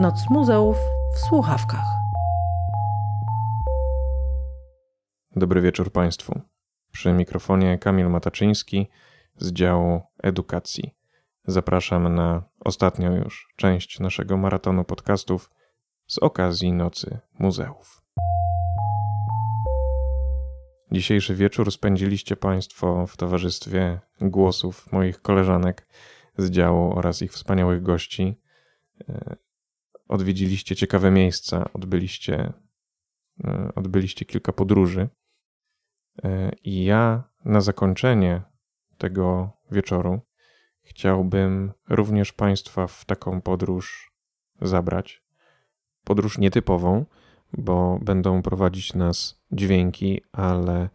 Noc muzeów w słuchawkach. Dobry wieczór Państwu. Przy mikrofonie Kamil Mataczyński z działu edukacji. Zapraszam na ostatnią już część naszego maratonu podcastów z okazji Nocy Muzeów. Dzisiejszy wieczór spędziliście Państwo w towarzystwie głosów moich koleżanek z działu oraz ich wspaniałych gości. Odwiedziliście ciekawe miejsca, odbyliście, e, odbyliście kilka podróży. E, I ja na zakończenie tego wieczoru chciałbym również Państwa w taką podróż zabrać. Podróż nietypową, bo będą prowadzić nas dźwięki, ale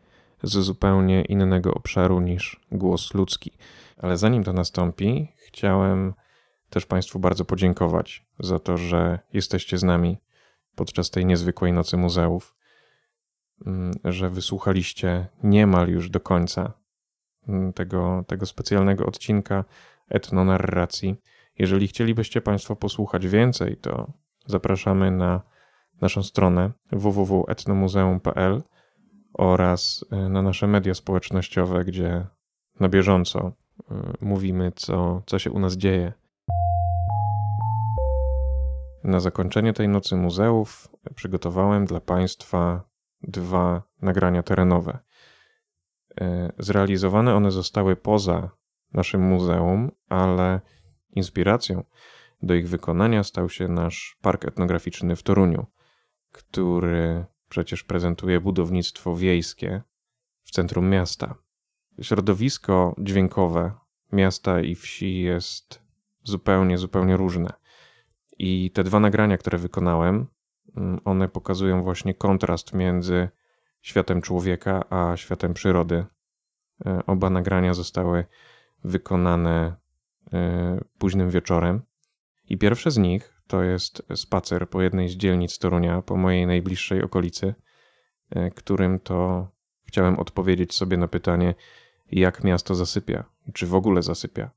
z zupełnie innego obszaru niż głos ludzki. Ale zanim to nastąpi, chciałem też Państwu bardzo podziękować za to, że jesteście z nami podczas tej niezwykłej nocy muzeów, mm, że wysłuchaliście niemal już do końca mm, tego, tego specjalnego odcinka etnonarracji. Jeżeli chcielibyście Państwo posłuchać więcej, to zapraszamy na naszą stronę www.etnomuzeum.pl oraz y, na nasze media społecznościowe, gdzie na bieżąco y, mówimy, co, co się u nas dzieje. Na zakończenie tej nocy muzeów przygotowałem dla Państwa dwa nagrania terenowe. Y, zrealizowane one zostały poza naszym muzeum, ale inspiracją do ich wykonania stał się nasz park etnograficzny w Toruniu, który przecież prezentuje budownictwo wiejskie w centrum miasta. Środowisko dźwiękowe miasta i wsi jest zupełnie, zupełnie różne. I te dwa nagrania, które wykonałem, mm, one pokazują właśnie kontrast między światem człowieka a światem przyrody. E, oba nagrania zostały wykonane e, późnym wieczorem. I pierwsze z nich to jest spacer po jednej z dzielnic Torunia, po mojej najbliższej okolicy, e, którym to chciałem odpowiedzieć sobie na pytanie, jak miasto zasypia, czy w ogóle zasypia.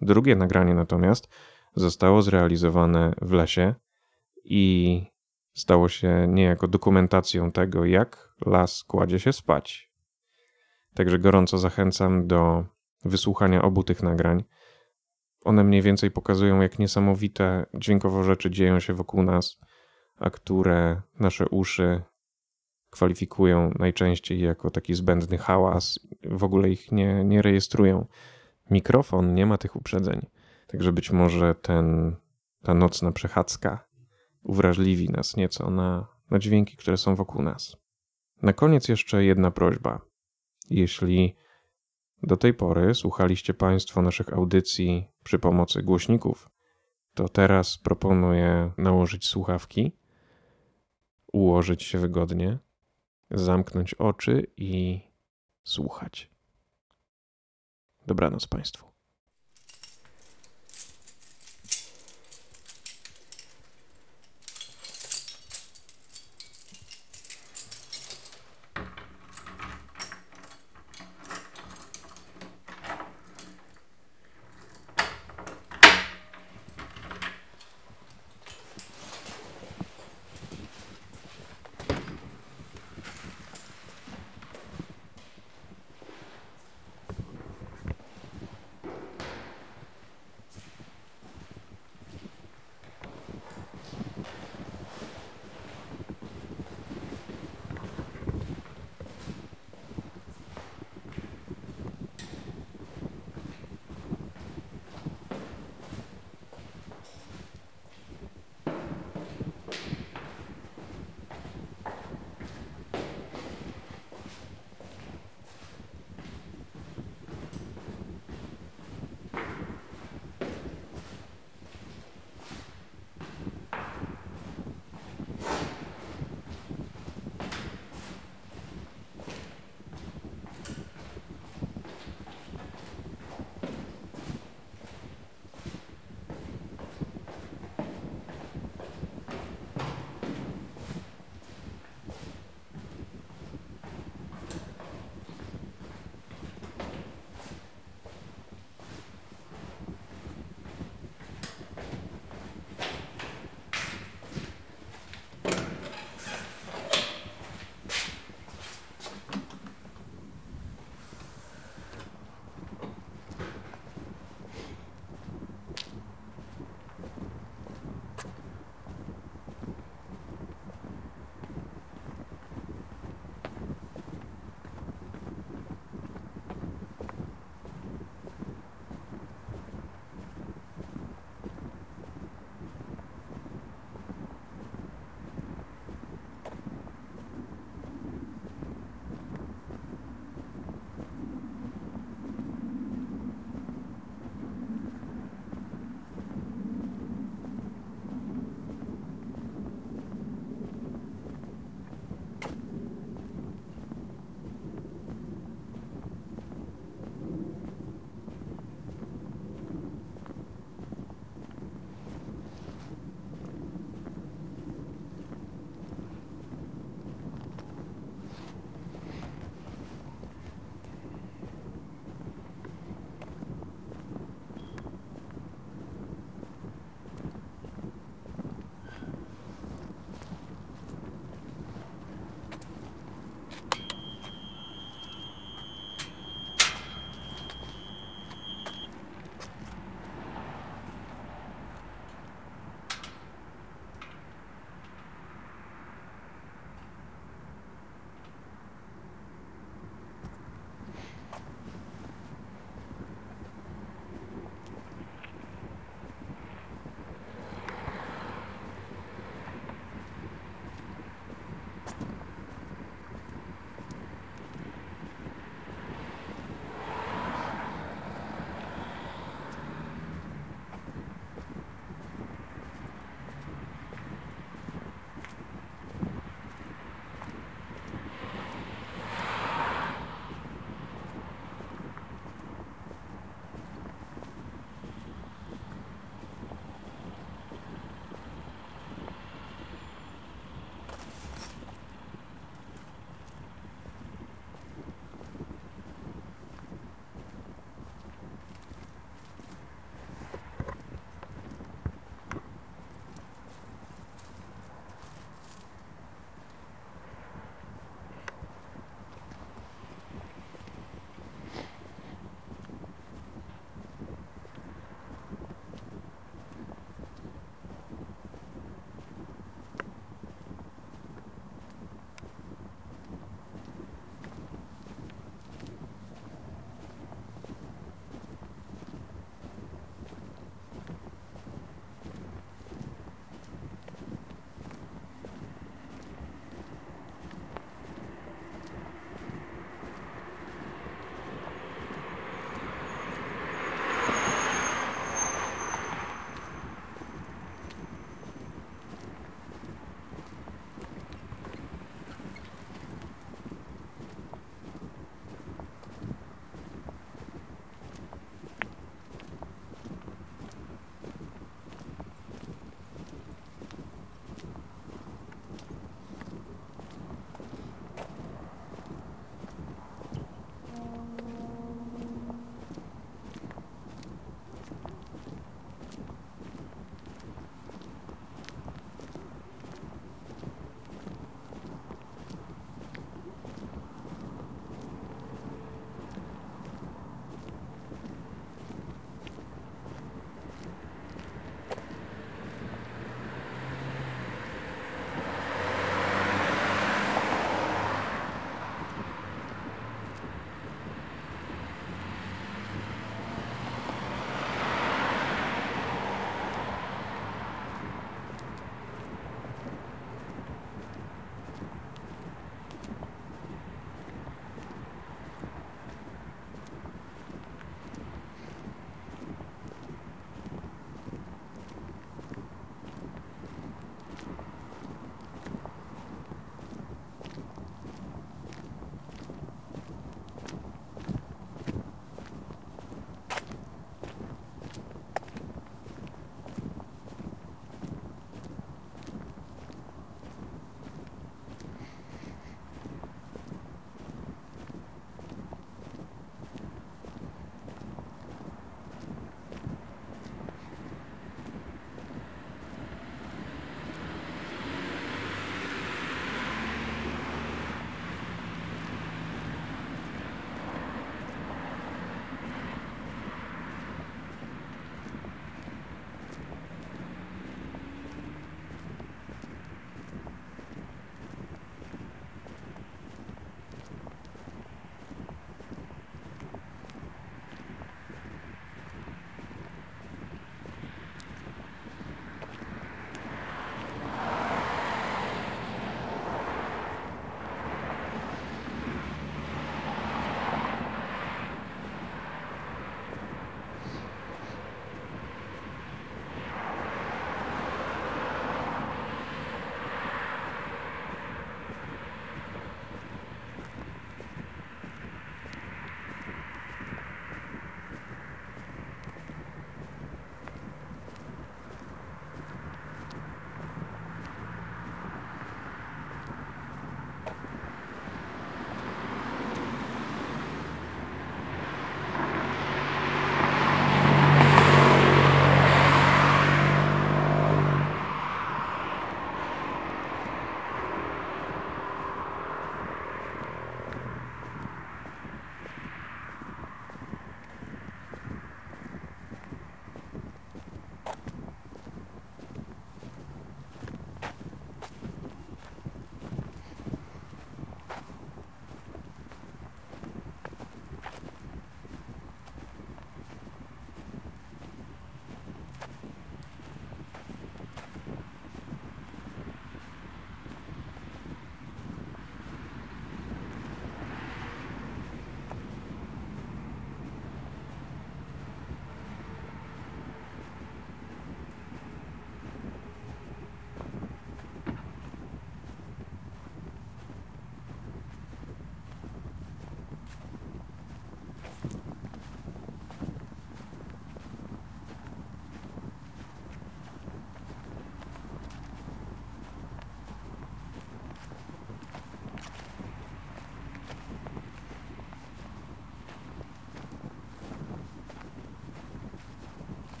Drugie nagranie natomiast zostało zrealizowane w lesie i stało się niejako dokumentacją tego, jak las kładzie się spać. Także gorąco zachęcam do wysłuchania obu tych nagrań. One mniej więcej pokazują, jak niesamowite dźwiękowo rzeczy dzieją się wokół nas, a które nasze uszy kwalifikują najczęściej jako taki zbędny hałas, w ogóle ich nie, nie rejestrują. Mikrofon nie ma tych uprzedzeń, także być może ten, ta nocna przechadzka uwrażliwi nas nieco na, na dźwięki, które są wokół nas. Na koniec jeszcze jedna prośba. Jeśli do tej pory słuchaliście Państwo naszych audycji przy pomocy głośników, to teraz proponuję nałożyć słuchawki, ułożyć się wygodnie, zamknąć oczy i słuchać. Dobranoc Państwu.